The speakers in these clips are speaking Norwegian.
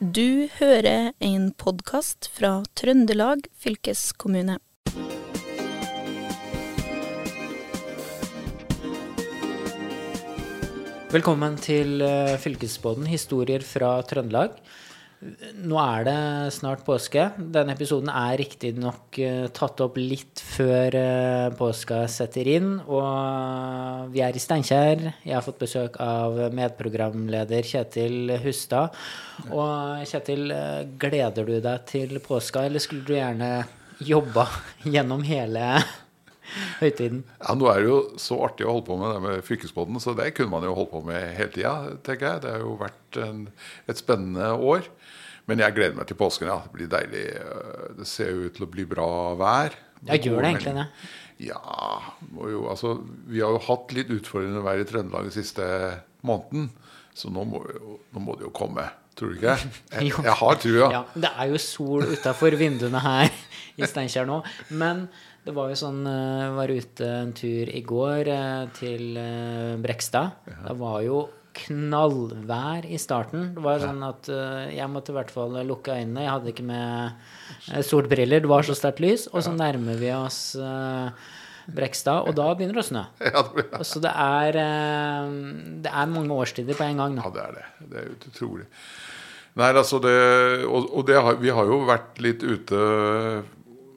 Du hører en podkast fra Trøndelag fylkeskommune. Velkommen til eh, Fylkesbåten, historier fra Trøndelag. Nå er det snart påske. Denne episoden er riktignok uh, tatt opp litt før uh, påska setter inn. Og vi er i Steinkjer. Jeg har fått besøk av medprogramleder Kjetil Hustad. Og Kjetil, uh, gleder du deg til påska, eller skulle du gjerne jobba gjennom hele høytiden? Ja, Nå er det jo så artig å holde på med det med fylkesbåten, så det kunne man jo holde på med hele tida, tenker jeg. Det har jo vært en, et spennende år. Men jeg gleder meg til påsken. ja, Det blir deilig. Det ser jo ut til å bli bra vær. Ja, gjør det egentlig det? Ja, jo, altså, Vi har jo hatt litt utfordrende vær i Trøndelag den siste måneden. Så nå må, jo, nå må det jo komme. Tror du ikke? Jeg, jeg har trua. Ja, det er jo sol utafor vinduene her i Steinkjer nå. Men det var jo sånn Jeg var ute en tur i går eh, til Brekstad. Det var jo knallvær i starten. Det var sånn at uh, jeg måtte i hvert fall lukke øynene. Jeg hadde ikke med uh, solbriller. Det var så sterkt lys. Og så nærmer vi oss uh, Brekstad, og da begynner det å snø. Ja, det, ja. Så det er, det er mange årstider på en gang Da. Ja, det er det. Det er utrolig. Nei, altså det Og, og det har, vi har jo vært litt ute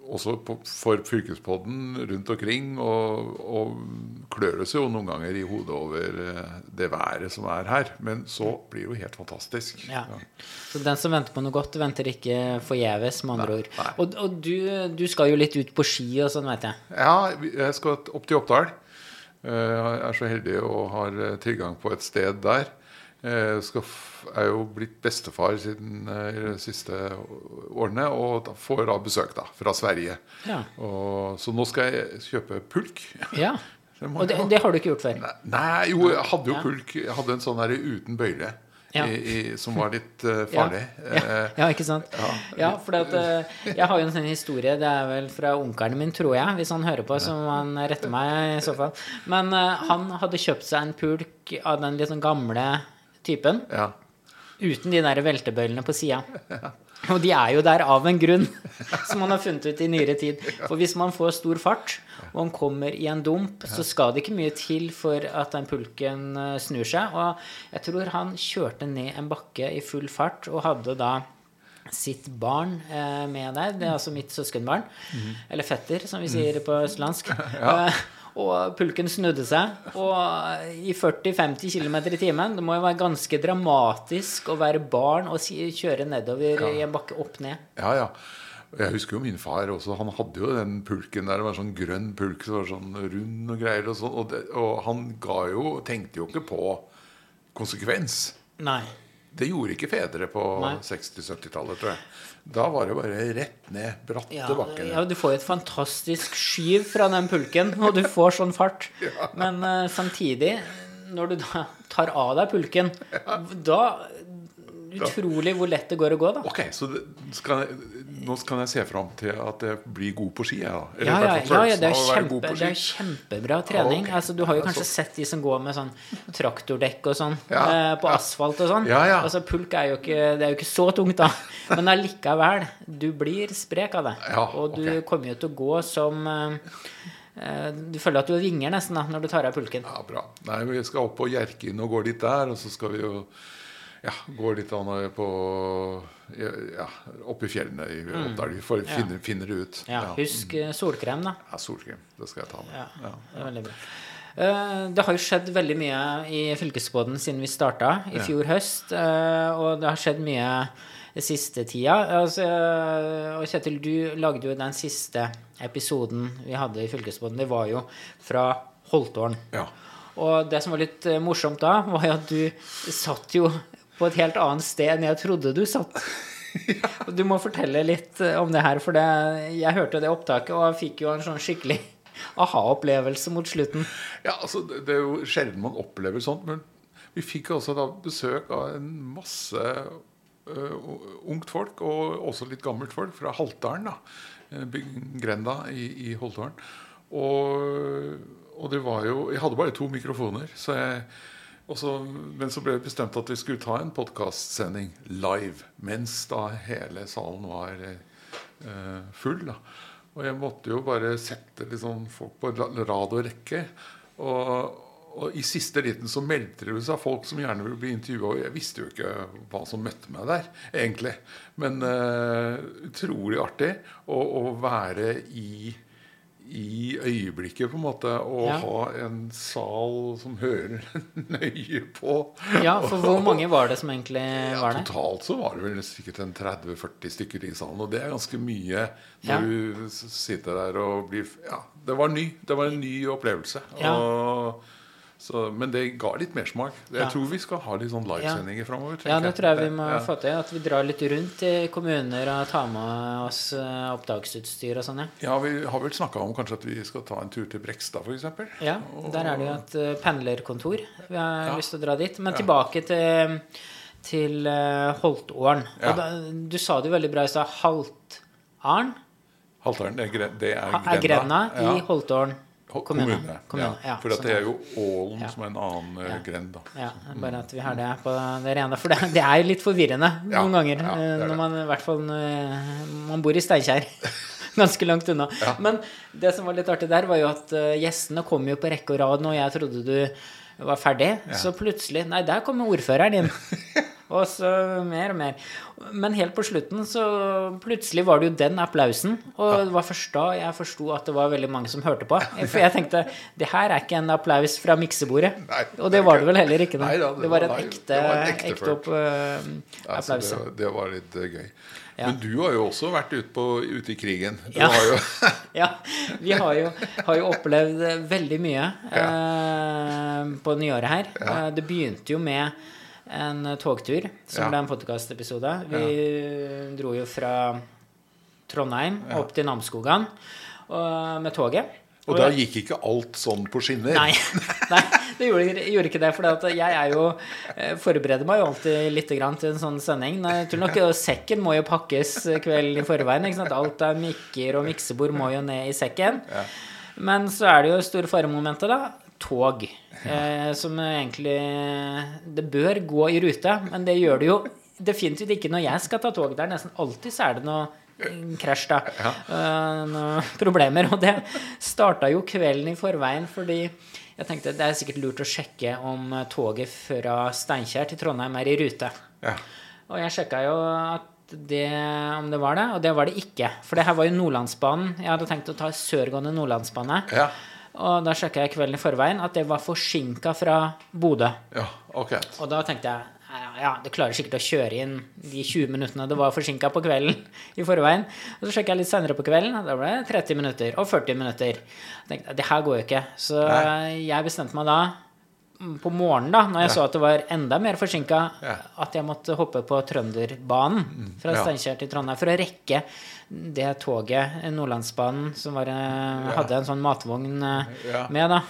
også på, for fylkespodden rundt omkring. Og, og oss jo noen ganger i hodet over eh, det været som er her. Men så blir det jo helt fantastisk. Ja. ja. Så den som venter på noe godt, venter ikke forgjeves, med andre ord. Og, og du, du, skal jo litt ut på ski og sånn, vet jeg? Ja, jeg skal opp til Oppdal. Eh, jeg er så heldig og har eh, tilgang på et sted der. Jeg er jo blitt bestefar siden de siste årene, og får da besøk da, fra Sverige. Ja. Og, så nå skal jeg kjøpe pulk. Ja, Og det, det, har du ikke gjort før? Nei, jo, jeg hadde jo pulk. Jeg hadde en sånn her uten bøyle. Ja. I, i, som var litt uh, farlig. Ja. Ja. ja, ikke sant? Ja, for at, uh, jeg har jo en sånn historie, det er vel fra onkelen min, tror jeg, hvis han hører på, så må han rette meg i så fall. Men uh, han hadde kjøpt seg en pulk av den litt sånn gamle typen. Ja. Uten de der veltebøylene på sida. Og de er jo der av en grunn, som man har funnet ut i nyere tid. For hvis man får stor fart, og han kommer i en dump, så skal det ikke mye til for at den pulken eh, snur seg. Og jeg tror han kjørte ned en bakke i full fart og hadde da sitt barn eh, med der. Det er altså mitt søskenbarn. Mm. Eller fetter, som vi sier på østlandsk. Ja. Og pulken snudde seg. Og i 40-50 km i timen Det må jo være ganske dramatisk å være barn og kjøre nedover ja. i en bakke opp ned. Ja, ja. Jeg husker jo min far også. Han hadde jo den pulken der. Det var sånn grønn pulk som var sånn rund og greier. Og, sånn, og, det, og han jo Tenkte jo ikke på konsekvens. Nei. Det gjorde ikke fedre på 60-70-tallet, tror jeg. Da var det bare rett ned bratte ja, bakken. Ja, du får et fantastisk skyv fra den pulken, og du får sånn fart. Men uh, samtidig, når du da tar av deg pulken, da Utrolig hvor lett det går å gå, da. Ok, Så det, skal, nå kan jeg se fram til at jeg blir god på ski. Ja, ja, ja, ja, det, er kjempe, det er kjempebra trening. Okay. Altså, du har jo kanskje sett de som går med sånn traktordekk og sånn eh, på asfalt og sånn. Altså, pulk er jo ikke, det er jo ikke så tungt, da. Men allikevel, du blir sprek av det. og du okay. kommer jo til å gå som eh, eh, du føler at du vinger nesten da, når du tar av pulken. Ja, bra. Nei, Vi skal opp på Hjerkinn og gå litt der. Og så skal vi jo ja, går litt an på ja, opp i fjellene i mm. Oppdal. For ja. finner, finner det ut. Ja, Husk eh, solkrem, da. Ja, solkrem. Det skal jeg ta med. Ja, det er veldig bra. Eh, det har jo skjedd veldig mye i fylkesbåten siden vi starta i fjor høst. Eh, og det har skjedd mye siste tida. Altså, og Kjetil, du lagde jo den siste episoden vi hadde i fylkesbåten. Det var jo fra Holtålen. Ja. Og det som var litt morsomt da, var jo at du satt jo på et helt annet sted enn jeg trodde du satt. Du må fortelle litt eh, om det her, for det, jeg hørte det opptaket og fikk jo en sånn skikkelig aha-opplevelse mot slutten. Ja, altså, det, er jo sjelden man opplever sånt, men vi fikk også da besøk av en masse uh, ungt folk, og også litt gammelt folk, fra Haltdalen. da, Grenda i, i Holtålen. Og, og, det var jo Jeg hadde bare to mikrofoner, så jeg så, men så ble det bestemt at vi skulle ta en podkastsending live mens da hele salen var eh, full. da. Og jeg måtte jo bare sette liksom folk på rad og rekke. Og, og i siste liten så meldte det seg folk som gjerne ville bli intervjua. Og jeg visste jo ikke hva som møtte meg der, egentlig. Men eh, utrolig artig å, å være i i øyeblikket, på en måte, Å Ja. ha en sal som hører nøye på. Ja, for hvor mange var det som egentlig Ja, var der? totalt så var det vel sikkert en 30-40 stykker i salen, og det er ganske mye når Ja. du sitter der og blir Ja, det var ny. Det var en ny opplevelse. Ja. Og, så, men det ga litt mersmak. Jeg Ja. tror vi skal ha litt sånn livesendinger framover. Ja, det tror jeg vi må ja. få til. At vi drar litt rundt i kommuner og tar med oss eh, opptaksutstyr og sånn, ja. Ja, vi har vel snakka om kanskje at vi skal ta en tur til Brekstad, f.eks. Ja, der er det jo et eh, pendlerkontor. Vi har Ja. lyst til å dra dit. Men Ja. tilbake til, til eh, Holtålen. Ja. Da, du sa det jo veldig bra i stad. Haltaren Haltaren, det er, gre- det er er grenda i Ja. Holtålen Ho- kommune. kommune. Kommune, ja. For det er jo Ålen Ja. som er en annen eh, Ja. grend. Ja, bare at vi har det på det rene. For det, det er jo litt forvirrende noen ganger. eh, når man i hvert fall eh, Man bor i Steinkjer. Ganske langt unna. Men det som var litt artig der, var jo at gjestene kom jo på rekke og rad når jeg trodde du var ferdig. Så plutselig Nei, der kommer ordføreren inn. Og så mer og mer. Men helt på slutten så plutselig var det jo den applausen. Og det var først da jeg forsto at det var veldig mange som hørte på. For jeg tenkte det her er ikke en applaus fra miksebordet. Nei, og det det var det vel heller ikke. da. Nei da, det, var en ekte, Det var en ekte opp, Ja, så applaus. det, det var litt eh, gøy. Ja. Men du har jo også vært ute, ut i krigen. Ja. Ja, vi har jo, har jo opplevd eh, veldig mye eh, på nyåret her. Eh, Det begynte jo med en togtur som Ja. ble en podkastepisode. Vi dro jo fra Trondheim opp til Namsskogan med toget. og da gikk ikke alt sånn på skinner. Nei, nei det gjorde, gjorde ikke det. For jeg er jo eh, forbereder meg jo alltid litt grann til en sånn sending. Jeg tror nok eh, Sekken må jo pakkes kvelden i forveien. Alt av mikker og miksebord må jo ned i sekken. Men så er det jo store faremomentet, da. Tog. Eh, som egentlig Det bør gå i rute, men det gjør det jo definitivt ikke når jeg skal ta tog. Det er nesten alltid så er det noe mm, krasj, da. Eh, noen problemer. Og det starta jo kvelden i forveien fordi jeg tenkte det er sikkert lurt å sjekke om eh, toget fra Steinkjer til Trondheim er i rute. Ja. Og jeg sjekka jo det, om det var det, og det var det ikke. For det her var jo Nordlandsbanen. Jeg hadde tenkt å ta sørgående Nordlandsbane. Ja. Og da sjekka jeg kvelden i forveien at det var forsinka fra Bodø. ja, ok. Og da tenkte jeg ja, det klarer sikkert å kjøre inn de 20 minuttene det var forsinka på kvelden i forveien. Og så sjekka jeg litt senere på kvelden, og da ble det 30 minutter og 40 minutter. Jeg tenkte, det her går jo ikke. Så Nei. jeg bestemte meg da på morgenen, da når jeg så at det var enda mer forsinka, Ja. at jeg måtte hoppe på Trønderbanen fra ja. Steinkjer til Trondheim for å rekke det toget, Nordlandsbanen, som var, eh, hadde en sånn matvogn eh, med, da.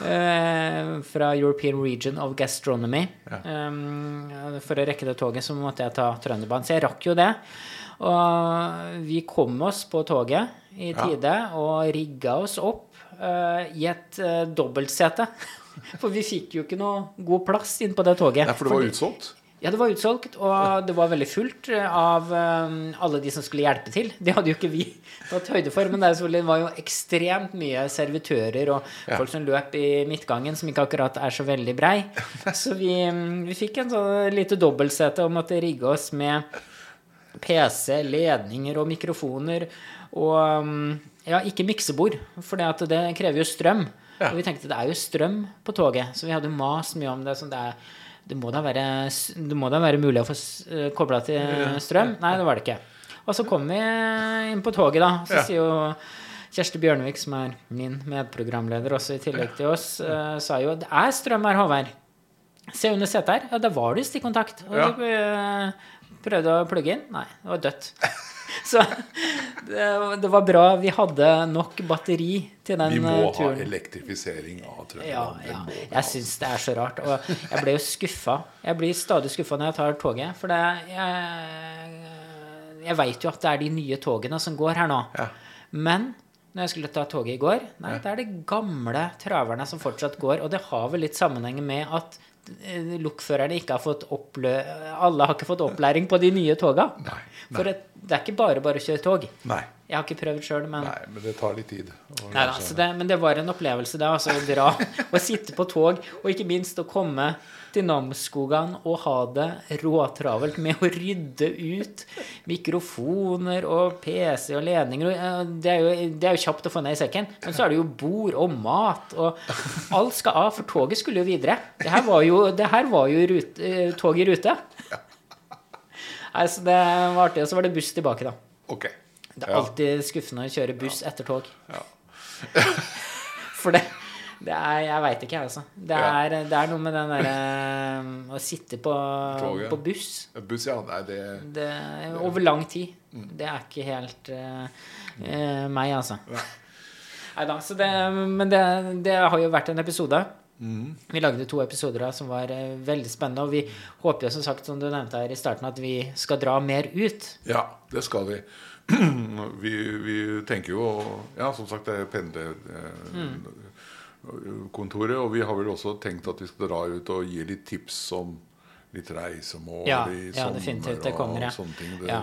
Eh, fra European Region of Gastronomy. Eh, for å rekke det toget så måtte jeg ta Trønderbanen. Så jeg rakk jo det. Og vi kom oss på toget i Ja. tide og rigga oss opp uh, i et uh, dobbeltsete. For vi fikk jo ikke noe god plass inn på det toget. Nei, for det var utsolgt? ja, det var utsolgt, og det var veldig fullt eh, av eh, alle de som skulle hjelpe til. Det hadde jo ikke vi tatt høyde for, men det, var jo ekstremt mye servitører og Ja. folk som løp i midtgangen, som ikke akkurat er så veldig brei. Så vi, vi fikk en sånn lite dobbeltsete og måtte rigge oss med PC, ledninger og mikrofoner og mm, ja, ikke miksebord, for det krever jo strøm. Ja. Og vi tenkte det er jo strøm på toget, så vi hadde mast mye om det. Så det, er, det, må da være, det må da være mulig å få uh, kobla til strøm? Nei, det var det ikke. Og så kom vi inn på toget, da. Så Ja. sier jo Kjersti Bjørnevik, som er min medprogramleder også i tillegg til oss, uh, sa jo det er strøm her, Håvard. Se under setet her. Ja, da var det stikkontakt. Og Ja. du uh, prøvde å plugge inn. Nei, det var dødt. Så det, det var bra vi hadde nok batteri til den turen. Vi må turen. ha elektrifisering av Trøndelag. Ja, ja. Jeg syns det er så rart. Og jeg ble jo skuffa. Jeg blir stadig skuffa når jeg tar toget. For det jeg, jeg veit jo at det er de nye togene som går her nå. Ja. Men når jeg skulle ta toget i går. Nei, det er de gamle traverne som fortsatt går. Og det har vel litt sammenheng med at eh, lokførerne ikke har fått opplø... Alle har ikke fått opplæring på de nye toga. Nei, For det, det er ikke bare bare å kjøre tog. Nei. Jeg har ikke prøvd sjøl, men Nei, men det tar litt tid. Nei, da, så det, men det var en opplevelse da, altså å dra og sitte på tog, og ikke minst å komme til Namsskogan og ha det råtravelt med å rydde ut mikrofoner og PC og ledninger. eh, Det er, jo, det er jo kjapt å få ned i sekken, men så er det jo bord og mat og Alt skal av, for toget skulle jo videre. Det her var jo, det her var jo rute, eh, tog i rute. Nei, så det var artig. Og så var det buss tilbake, da. Ok. Det er Ja. alltid skuffende å kjøre buss etter tog. For det, det er Jeg veit ikke, jeg, altså. Det Ja. er, det er noe med den derre Å sitte på, på buss Buss, ja. Nei, det det, over lang tid. Mm. Det er ikke helt eh, eh, meg, altså. Nei da. Men det, det har jo vært en episode. Mm. Vi lagde to episoder da, som var uh, veldig spennende. Og vi håper jo som sagt, som du nevnte her i starten, at vi skal dra mer ut. Ja, det skal vi. vi, vi tenker jo Ja, som sagt, det er pendlerkontoret. Og vi har vel også tenkt at vi skal dra ut og gi litt tips om litt reisemål Ja, i ja, sommer det kommer, ja. og sånne ting. Det, Ja.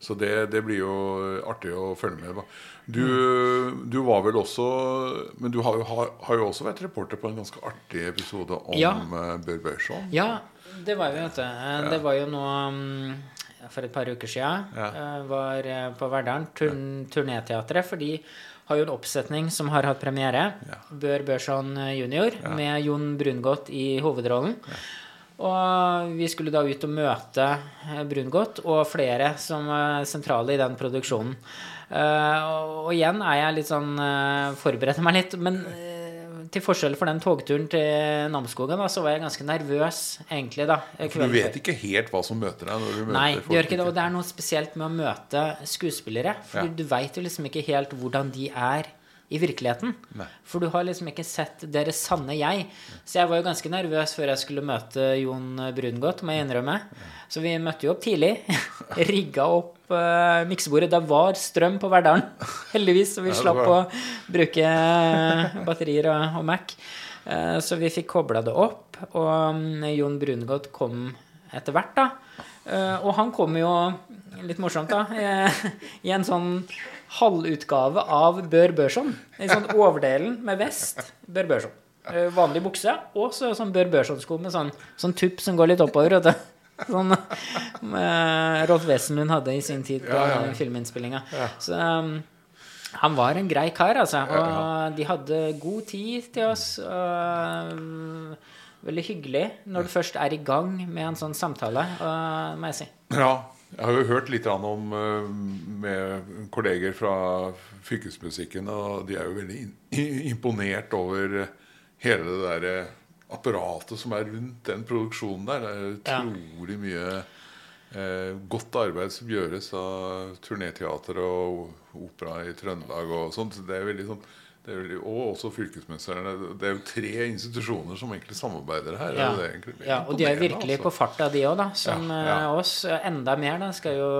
Så det, det blir jo artig å følge med Du, Du, du var vel også Men du har jo, har, har jo også vært reporter på en ganske artig episode om eh, Bør Børson. Ja, det var jo, vet du. Eh, Det var jo noe mm, for et par uker siden. Ja. Var eh, på Verdalen, turn, Turnéteatret. For de har jo en oppsetning som har hatt premiere. Ja. Bør Børson jr. med Jon Brungot i hovedrollen. Og vi skulle da ut og møte eh, Brungot og flere som er sentrale i den produksjonen. Eh, og igjen er jeg litt sånn Forbereder meg litt. Men eh, til forskjell for den togturen til Namsskogan, så var jeg ganske nervøs egentlig, da. For du vet ikke helt hva som møter deg når du møter Nei, folk. gjør ikke det. Og det er noe spesielt med å møte skuespillere. For Ja. du veit jo liksom ikke helt hvordan de er i virkeligheten. Nei. For du har liksom ikke sett deres sanne jeg. Så jeg var jo ganske nervøs før jeg skulle møte Jon Brungot, må jeg innrømme. Så vi møtte jo opp tidlig. Rigga opp uh, miksebordet. Det var strøm på Verdalen, heldigvis, så vi slapp å bruke eh, batterier og, og Mac. Uh, så vi fikk kobla det opp, og um, Jon Brungot kom etter hvert, da. Uh, og han kom jo, litt morsomt, da, i en sånn halvutgave av Bør Børson. En sånn overdelen med vest. Bør Børson. Eh, vanlig bukse, og så sånn Bør Børson-sko med sånn, sånn tupp som går litt oppover. Vet du. Sånn eh, Rolf Wesenlund hadde i sin tid på Ja, ja, ja. filminnspillinga. Så um, han var en grei kar, altså. Og de hadde god tid til oss. Og, um, veldig hyggelig når du først er i gang med en sånn samtale, og, må jeg si. Ja, jeg har jo hørt litt om eh, med kolleger fra fylkesmusikken, og de er jo veldig imponert over eh, hele det der eh, apparatet som er rundt den produksjonen der. Det er utrolig mye eh, godt arbeid som gjøres av turnéteater og opera i Trøndelag og sånt. Det er veldig sånn er og også fylkesmesterne. Det er jo tre institusjoner som egentlig samarbeider her. Ja. er egentlig ja, og de er virkelig altså. på farta, de òg, da. Som Ja, ja. eh, oss. Enda mer, da. Skal jo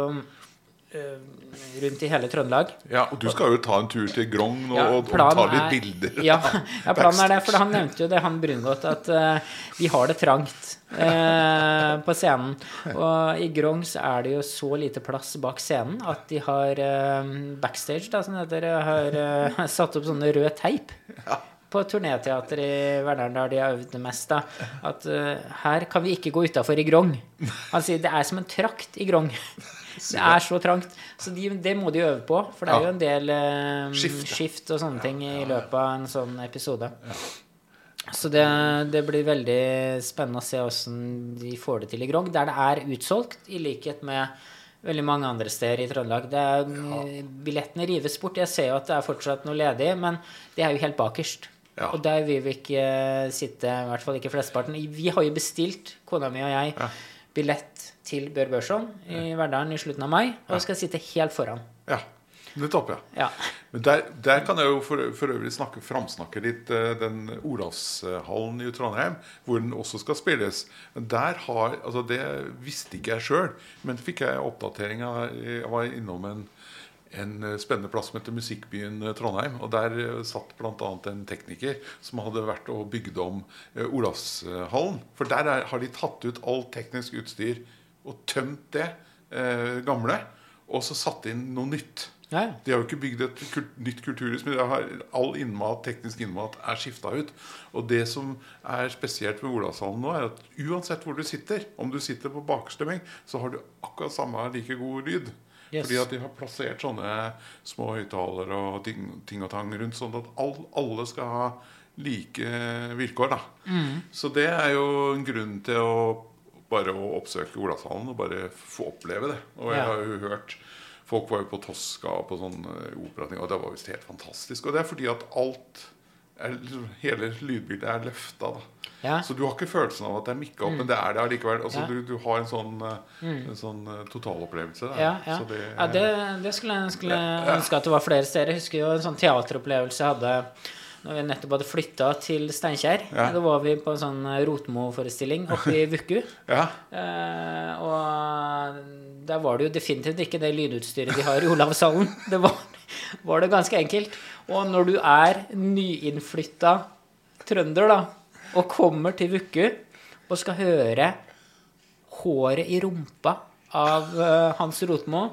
rundt i hele Trøndelag. Ja, og du skal jo ta en tur til Grong og, Ja, og, ta litt er- bilder. Ja, ja, planen er det. For han nevnte jo det, han Brungot, at uh, vi har det trangt uh, på scenen. Og i Grong så er det jo så lite plass bak scenen at de har uh, backstage, da, som det heter, har eh, satt opp sånne røde teip. På turnéteater i Verdalen, der de har øvd mest, da. At uh, her kan vi ikke gå utafor i Grong. Han sier det er som en trakt i Grong. Det er så trangt. Så de, det må de øve på, for det er jo en del eh, Skift, skift og sånne ting i løpet av en sånn episode. Så det, det blir veldig spennende å se åssen de får det til i Grong, der det er utsolgt, i likhet med veldig mange andre steder i Trøndelag. Det er, Billettene rives bort. Jeg ser jo at det er fortsatt noe ledig, men det er jo helt bakerst. Ja. Og der vil vi ikke sitte, i hvert fall ikke flesteparten. Vi har jo bestilt, kona mi og jeg, billett til Bør Børson i Verdalen i slutten av mai, og skal sitte helt foran. Ja, nettopp, ja. Ja. Men der, der kan jeg jo for, for øvrig snakke, framsnakke litt eh, den Olavshallen i Trondheim, hvor den også skal spilles. Der har, altså Det visste ikke jeg sjøl, men fikk jeg oppdatering av. Jeg var innom en, en eh, spennende plass som heter Musikkbyen eh, Trondheim. Og der eh, satt bl.a. en tekniker som hadde vært og bygd om Olavshallen. For der er, har de tatt ut alt teknisk utstyr og tømt det eh, gamle. Og så satt inn noe nytt. Ja, ja. De har jo ikke bygd et kult, nytt kulturhus, men all innmat, teknisk innmat er skifta ut. Og det som er spesielt med Olavshallen nå, er at uansett hvor du sitter, om du sitter på bakerste benk, så har du akkurat samme like god lyd. Yes. Fordi at de har plassert sånne små høyttalere og ting, ting og tang rundt, sånn at all, alle skal ha like vilkår. da. Mm. Så det er jo en grunn til å bare å oppsøke Olavshallen og bare få oppleve det. Og jeg har jo hørt Folk var jo på Tosca og på sånn eh, operating, og det var visst helt fantastisk. Og det er fordi at alt er, liksom, Hele lydbildet er løfta. Ja. Så du har ikke følelsen av at det er mikka opp, men det er det allikevel. Altså, Ja. du, du har en sånn, mm. en sånn eh, totalopplevelse. Ja, det, det, det skulle jeg skulle ønske at det var flere steder. Jeg husker jo en sånn teateropplevelse jeg hadde når vi nettopp hadde flytta til Steinkjer. Da var vi på en sånn Rotmo-forestilling oppe i Vuku. ja. Eh, og der var det jo definitivt ikke det lydutstyret de har i Olavshallen. Det var, var det ganske enkelt. Og når du er nyinnflytta trønder, da, og kommer til Vuku og skal høre håret i rumpa av eh, Hans Rotmo,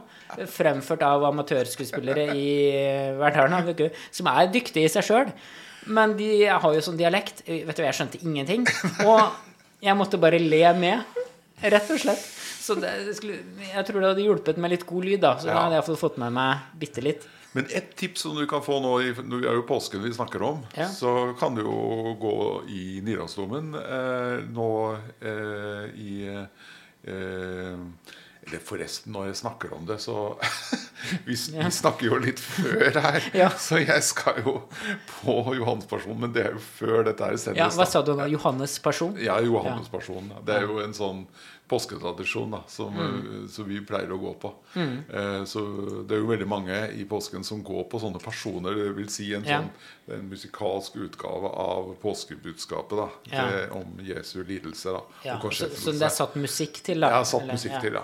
fremført av amatørskuespillere i Verdalen, av Vuku, som er dyktige i seg sjøl. Men de har jo sånn dialekt. Vet du, Jeg skjønte ingenting. Og jeg måtte bare le med, rett og slett. Så det, jeg tror det hadde hjulpet med litt god lyd, da. Så da hadde jeg fått med meg bitte litt. Men et tips som du kan få nå, nå er jo påsken vi snakker om, Ja. så kan du jo gå i Nidarosdomen eh, nå eh, i eh, Eller forresten, når jeg snakker om det, så vi, vi snakker jo litt før her. Ja. Så jeg skal jo på Johannes-personen, men det er jo før dette her sendes. Ja, hva sa du nå? Johannesperson? Ja, Johannesperson. Ja. Det er jo en sånn påsketradisjon da, som, Mm. eh, som vi pleier å gå på. Eh, så det er jo veldig mange i påsken som går på sånne personer. Det vil si en, Ja. sånn, en musikalsk utgave av påskebudskapet da, Ja. til, om Jesu lidelse. da, Ja, så, så det er satt musikk til, da? Ja, satt eller? musikk. Mm. til, ja.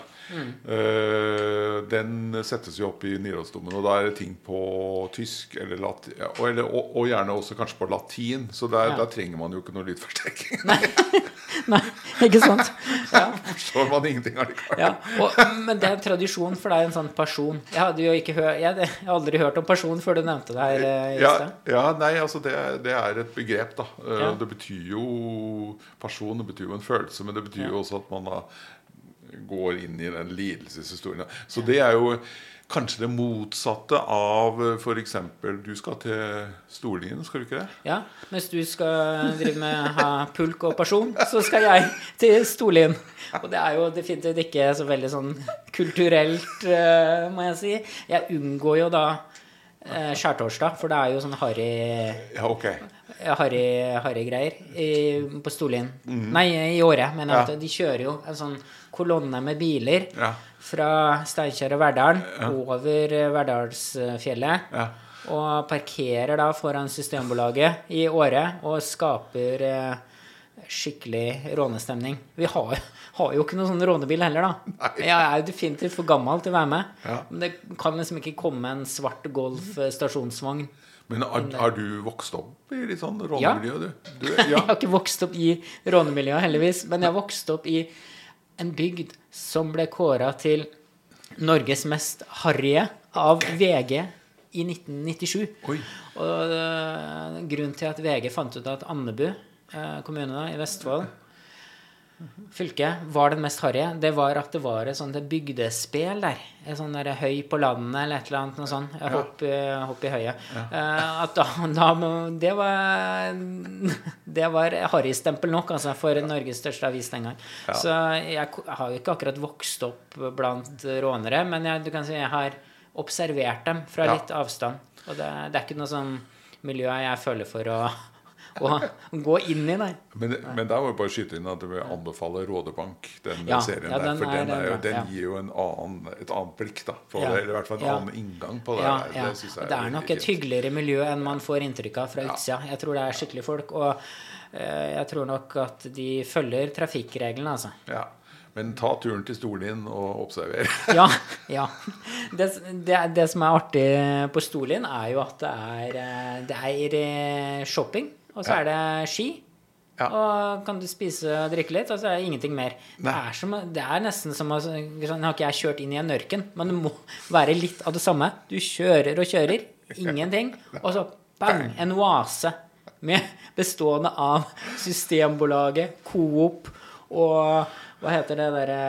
Eh, den settes jo opp i Nidarosdomen, og da er det ting på tysk eller latin, og, eller, og, og gjerne også kanskje på latin. Så der, der trenger man jo ikke noe lydforsterking. Nei, ikke sant? Ja. Forstår man ingenting allikevel. Ja, og, men det er en tradisjon, for det er en sånn person. Jeg hadde jo ikke hørt, jeg, jeg har aldri hørt om person før du nevnte det her eh, i Ja, sted. ja, nei, altså det, det er et begrep, da. Eh, Ja. Det betyr jo person, det betyr jo en følelse, men det betyr jo også at man da går inn i den lidelseshistorien. Så det er jo kanskje det motsatte av f.eks. Du skal til Storlien, skal du ikke det? Ja, Mens du skal drive med ha pulk og person, så skal jeg til Storlien. Og det er jo definitivt ikke så veldig sånn kulturelt, eh, må jeg si. Jeg unngår jo da eh, skjærtorsdag, for det er jo sånn harry Ja, ok. Harry, harry på Storlien. Nei, i året. Men Ja. de kjører jo en sånn kolonne med biler Ja. fra Steinkjer og Verdalen over eh, Verdalsfjellet. Ja. Og parkerer da foran Systembolaget i Åre og skaper eh, skikkelig rånestemning. Vi har, har jo ikke noen sånn rånebil heller, da. Nei. Jeg er jo definitivt for gammel til å være med. Ja. Men det kan liksom ikke komme en svart Golf eh, stasjonsvogn. Men har, har du vokst opp i litt sånn rånemiljø, du? du? Jeg har ikke vokst opp i rånemiljø, heldigvis, men jeg har vokst opp i en bygd som ble kåra til Norges mest harrige av VG i 1997. Oi. Og øh, grunnen til at VG fant ut at Andebu eh, kommune i Vestfold fylke var den mest harrige, det var at det var et sånt bygdespel der. Et sånn der høy på landet eller et eller annet noe sånt. Hopp, i- hopp i høyet. Eh, at da, da Det var Det var harrystempel nok, altså, for Norges største avis den gang. Så jeg har jo ikke akkurat vokst opp blant rånere, men jeg, du kan si jeg har observert dem fra Ja. litt avstand. Og det, det er ikke noe sånn miljø jeg føler for å, å gå inn i, der. Men, men der må jeg bare skyte inn at jeg vil anbefale Rådebank, den Ja, serien ja, der. For er- den, er jo, den er- gir jo en annen, et annet blikk da, på det. Eller i hvert fall en annen inngang på det. Det, jeg Det er nok et hyggeligere miljø enn man får inntrykk av fra utsida. Jeg tror det er skikkelige folk. Og eh, jeg tror nok at de følger trafikkreglene, altså. Ja. Men ta turen til Storlien og observer. Ja. ja. Det, det, det som er artig på Storlien, er jo at det er, eh, det er eh, shopping, og så Ja. er det ski. Ja. Og kan du spise og drikke litt, og så er det ingenting mer. Det er, som, det er nesten som å Nå har ikke jeg kjørt inn i en ørken, men det må være litt av det samme. Du kjører og kjører, ingenting, og så bang! En oase med, bestående av Systembolaget, Coop og Hva heter det derre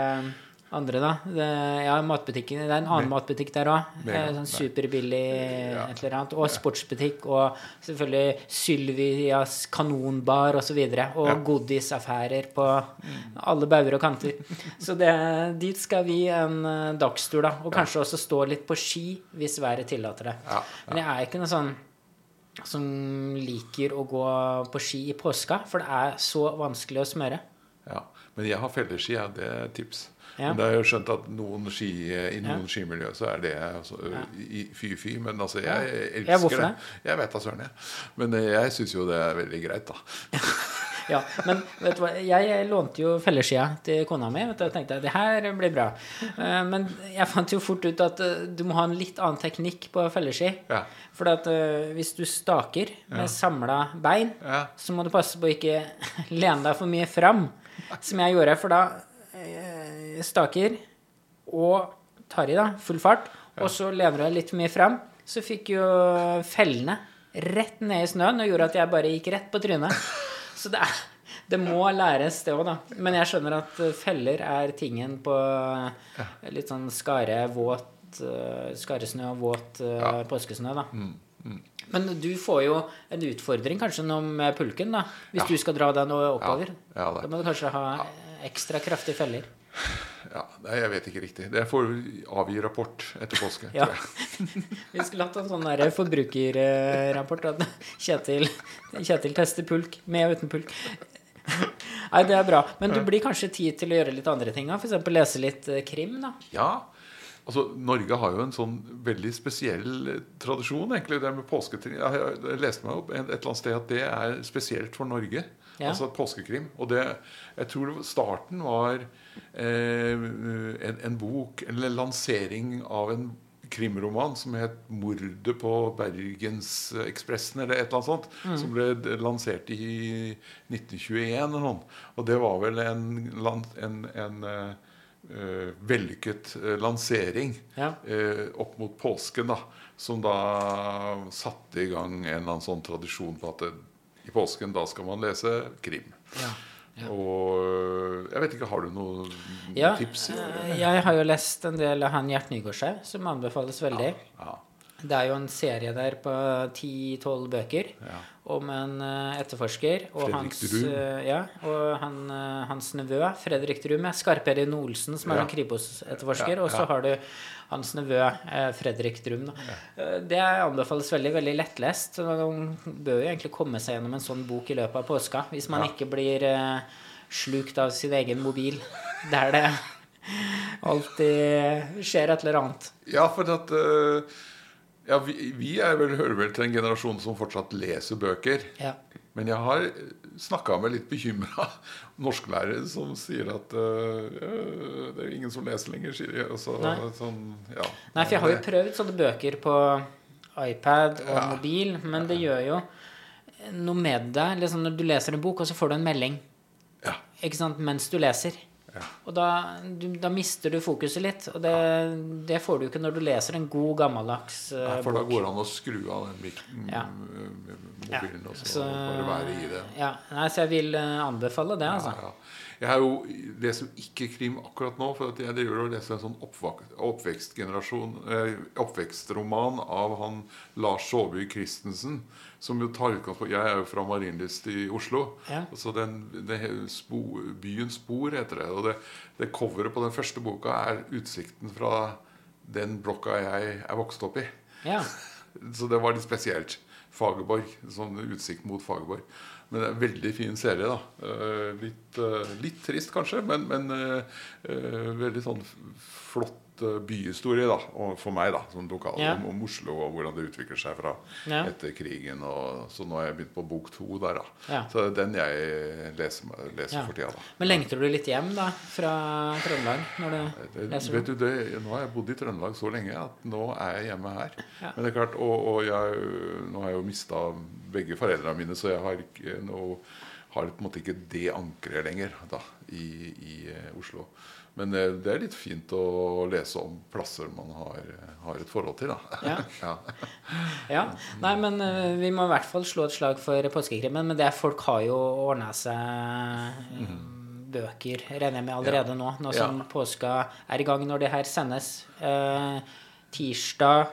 andre, da? Det, ja, matbutikken. Det er en annen matbutikk der òg. Sånn superbillig et eller annet. Og sportsbutikk. Og selvfølgelig Sylvias kanonbar osv. Og, så videre, og Ja. godisaffærer på alle bauger og kanter. Så det, dit skal vi en eh, dagstur, da. Og kanskje også stå litt på ski hvis været tillater det. Ja, Men jeg er ikke noe sånn som liker å gå på ski i påska, for det er så vanskelig å smøre. Ja. Men jeg har felleski, ja, det er tips. Ja. Men da har jeg skjønt at noen ski, i noen Ja. skimiljø så er det altså, i- fy-fy. Men altså, jeg Ja. elsker Ja, det. Jeg vet da søren, jeg. Men eh, jeg syns jo det er veldig greit, da. Ja, men vet du hva, jeg lånte jo felleskia til kona mi. Vet du, og tenkte det her blir bra. Eh, Men jeg fant jo fort ut at eh, du må ha en litt annen teknikk på felleski. Ja. For at eh, hvis du staker med samla bein, Ja. så må du passe på å ikke lene deg for mye fram, som jeg gjorde. For da eh, staker og tar i, da, full fart, og så lever jeg litt mye frem, så fikk jo fellene rett ned i snøen og gjorde at jeg bare gikk rett på trynet. Så det, er, det må læres, det òg, da. Men jeg skjønner at eh, feller er tingen på litt sånn skare, våt eh, Skaresnø og våt eh, Ja. påskesnø, da. Men du får jo en utfordring kanskje nå med pulken, da. Hvis Ja. du skal dra den oppover. Ja. Da må du kanskje ha ekstra kraftige feller. Ja, nei, jeg vet ikke riktig. Det får avgi rapport etter påske. Ja. Vi skulle hatt en sånn forbrukerrapport. At Kjetil, Kjetil tester pulk, med og uten pulk. Nei, det er bra. Men du blir kanskje tid til å gjøre litt andre ting? F.eks. lese litt eh, krim? da? Ja. Altså, Norge har jo en sånn veldig spesiell eh, tradisjon, egentlig, det med påskekrim. Jeg, leste meg opp et et eller annet sted at det er spesielt for Norge. Ja. Altså påskekrim. Og det, jeg tror starten var eh, en, en bok, eller lansering av en krimroman som het 'Mordet på Bergensekspressen', eller et eller annet sånt. Som ble lansert i 1921 eller noe. Og det var vel en, en, en eh, vellykket uh, lansering Ja. uh, opp mot påsken, da. Som da satte i gang en eller annen sånn tradisjon på at det, i påsken da skal man lese krim. Ja. Ja. Og jeg vet ikke, har du noen Ja, tips? eh, jeg har jo lest en del av han Gjert Nygårdshaug, som anbefales veldig. Ja. Det er jo en serie der på 10-12 bøker Ja. Om en eh, etterforsker og hans, eh, ja, og han, eh, hans nevø, Fredrik Drum. ja, Skarp-Erin Olsen, som er Ja. en Kripos-etterforsker. Ja, Og så har du hans nevø, Fredrik Drum. Da. Det anbefales veldig veldig lettlest. Man bør jo egentlig komme seg gjennom en sånn bok i løpet av påska, hvis man ikke blir slukt av sin egen mobil, der det alltid skjer et eller annet. Ja, for at øh, ja, vi, vi vel, hører vel til en generasjon som fortsatt leser bøker. Ja. Men jeg har snakka med litt bekymra norsklærere som sier at øh, det er ingen som leser lenger. sier de. Så, Nei. sånn, ja. Nei, for jeg har jo prøvd sånne bøker på iPad og Ja. mobil, men det gjør jo noe med deg. Liksom når du leser en bok, og så får du en melding Ja. ikke sant, mens du leser. Ja. Og da, du, da mister du fokuset litt. Og det, det får du ikke når du leser en god, gammeldags Ja, uh, for da går det an å skru av den mik Ja. m- Ja, mobilen og så bare være i det. Ja, nei, så jeg vil eh, anbefale det, altså. Ja, ja. Jeg har jo leser jo ikke krim akkurat nå, for at jeg driver og leser en sånn oppvekstgenerasjon eh, Oppvekstroman av han Lars Saabye Christensen. Som jo tar utgangspunkt Jeg er jo fra Marienlyst i Oslo. Ja. Så den, den spo, Byens spor heter det. Og det, det coveret på den første boka er utsikten fra den blokka jeg er vokst opp i. Ja. Så det var litt spesielt. Fagerborg. Sånn utsikt mot Fagerborg. Men det er en veldig fin serie, da. Eh, litt, eh, litt trist, kanskje, men, men eh, veldig sånn flott byhistorie da, for meg, da, som lokal, Ja. om, om Oslo og hvordan det utvikler seg fra Ja. etter krigen. Og, så nå har jeg begynt på bok to der, da. Ja. Så det er den jeg leser, leser for tida, da. Men lengter du litt hjem da, fra Trøndelag? når du Det, leser vet du, det, Nå har jeg bodd i Trøndelag så lenge at nå er jeg hjemme her. Men det er klart, og, og jeg, nå har jeg jo mista begge foreldrene mine, så jeg har ikke noe har på en måte ikke det ankeret lenger da, i, i eh, Oslo. Men det, det er litt fint å lese om plasser man har, har et forhold til. Da. Ja. ja. Ja. Nei, men eh, vi må i hvert fall slå et slag for påskekrimmen. Men det er, folk har jo ordna seg eh, bøker, regner jeg med, allerede nå. Nå som Ja. påska er i gang når det her sendes. Eh, tirsdag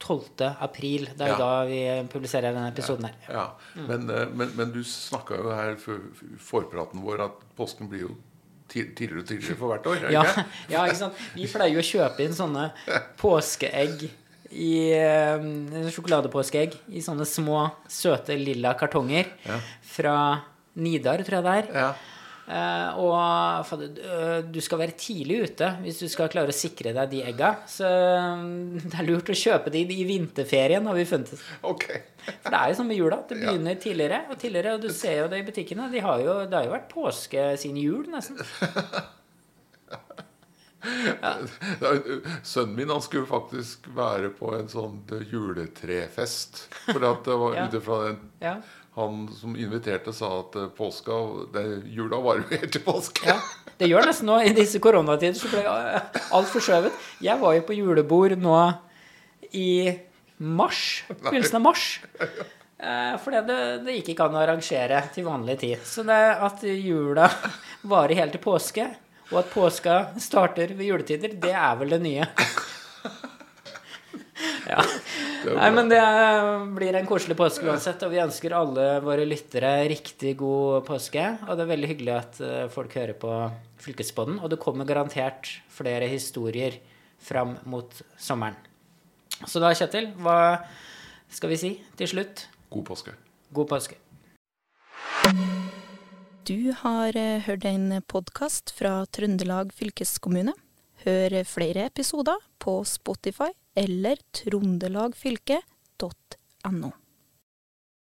12. april. Det er Ja. da vi publiserer denne episoden her. Ja, men, eh, men, men du snakka jo her før forpraten vår at påsken blir jo tidligere og tidligere for hvert år. Ja, ikke? ja, ikke sant. Vi pleier jo å kjøpe inn sånne påskeegg i eh, Sjokoladepåskeegg i sånne små, søte, lilla kartonger Ja. fra Nidar, tror jeg det er. Ja. Eh, og fader, øh, du skal være tidlig ute hvis du skal klare å sikre deg de egga. Så øh, det er lurt å kjøpe de i vinterferien, har vi funnet ut. Ok. For det er jo sånn med jula. Det Ja. begynner tidligere og tidligere. Og du ser jo det i butikkene. De har jo, det har jo vært påske siden jul, nesten. Sønnen min han skulle faktisk være på en sånn juletrefest. For at det var Ja. ut ifra den Ja. Han som inviterte, sa at eh, påska det, Jula varer jo helt til påske. Ja, det gjør nesten nå. I disse koronatider så ble øh, alt forskjøvet. Jeg var jo på julebord nå i mars. Begynnelsen av mars. Eh, For det, det, det gikk ikke an å arrangere til vanlig tid. Så det at jula varer helt til påske, og at påska starter ved juletider, det er vel det nye. Ja. Nei, men det blir en koselig påske uansett, og vi ønsker alle våre lyttere riktig god påske. Og det er veldig hyggelig at eh, folk hører på Fylkespodden, og det kommer garantert flere historier fram mot sommeren. Så da, Kjetil, hva skal vi si til slutt? God påske. God påske. Du har eh, hørt en podkast fra Trøndelag fylkeskommune. Hør flere episoder på Spotify eller trondelagfylket.no.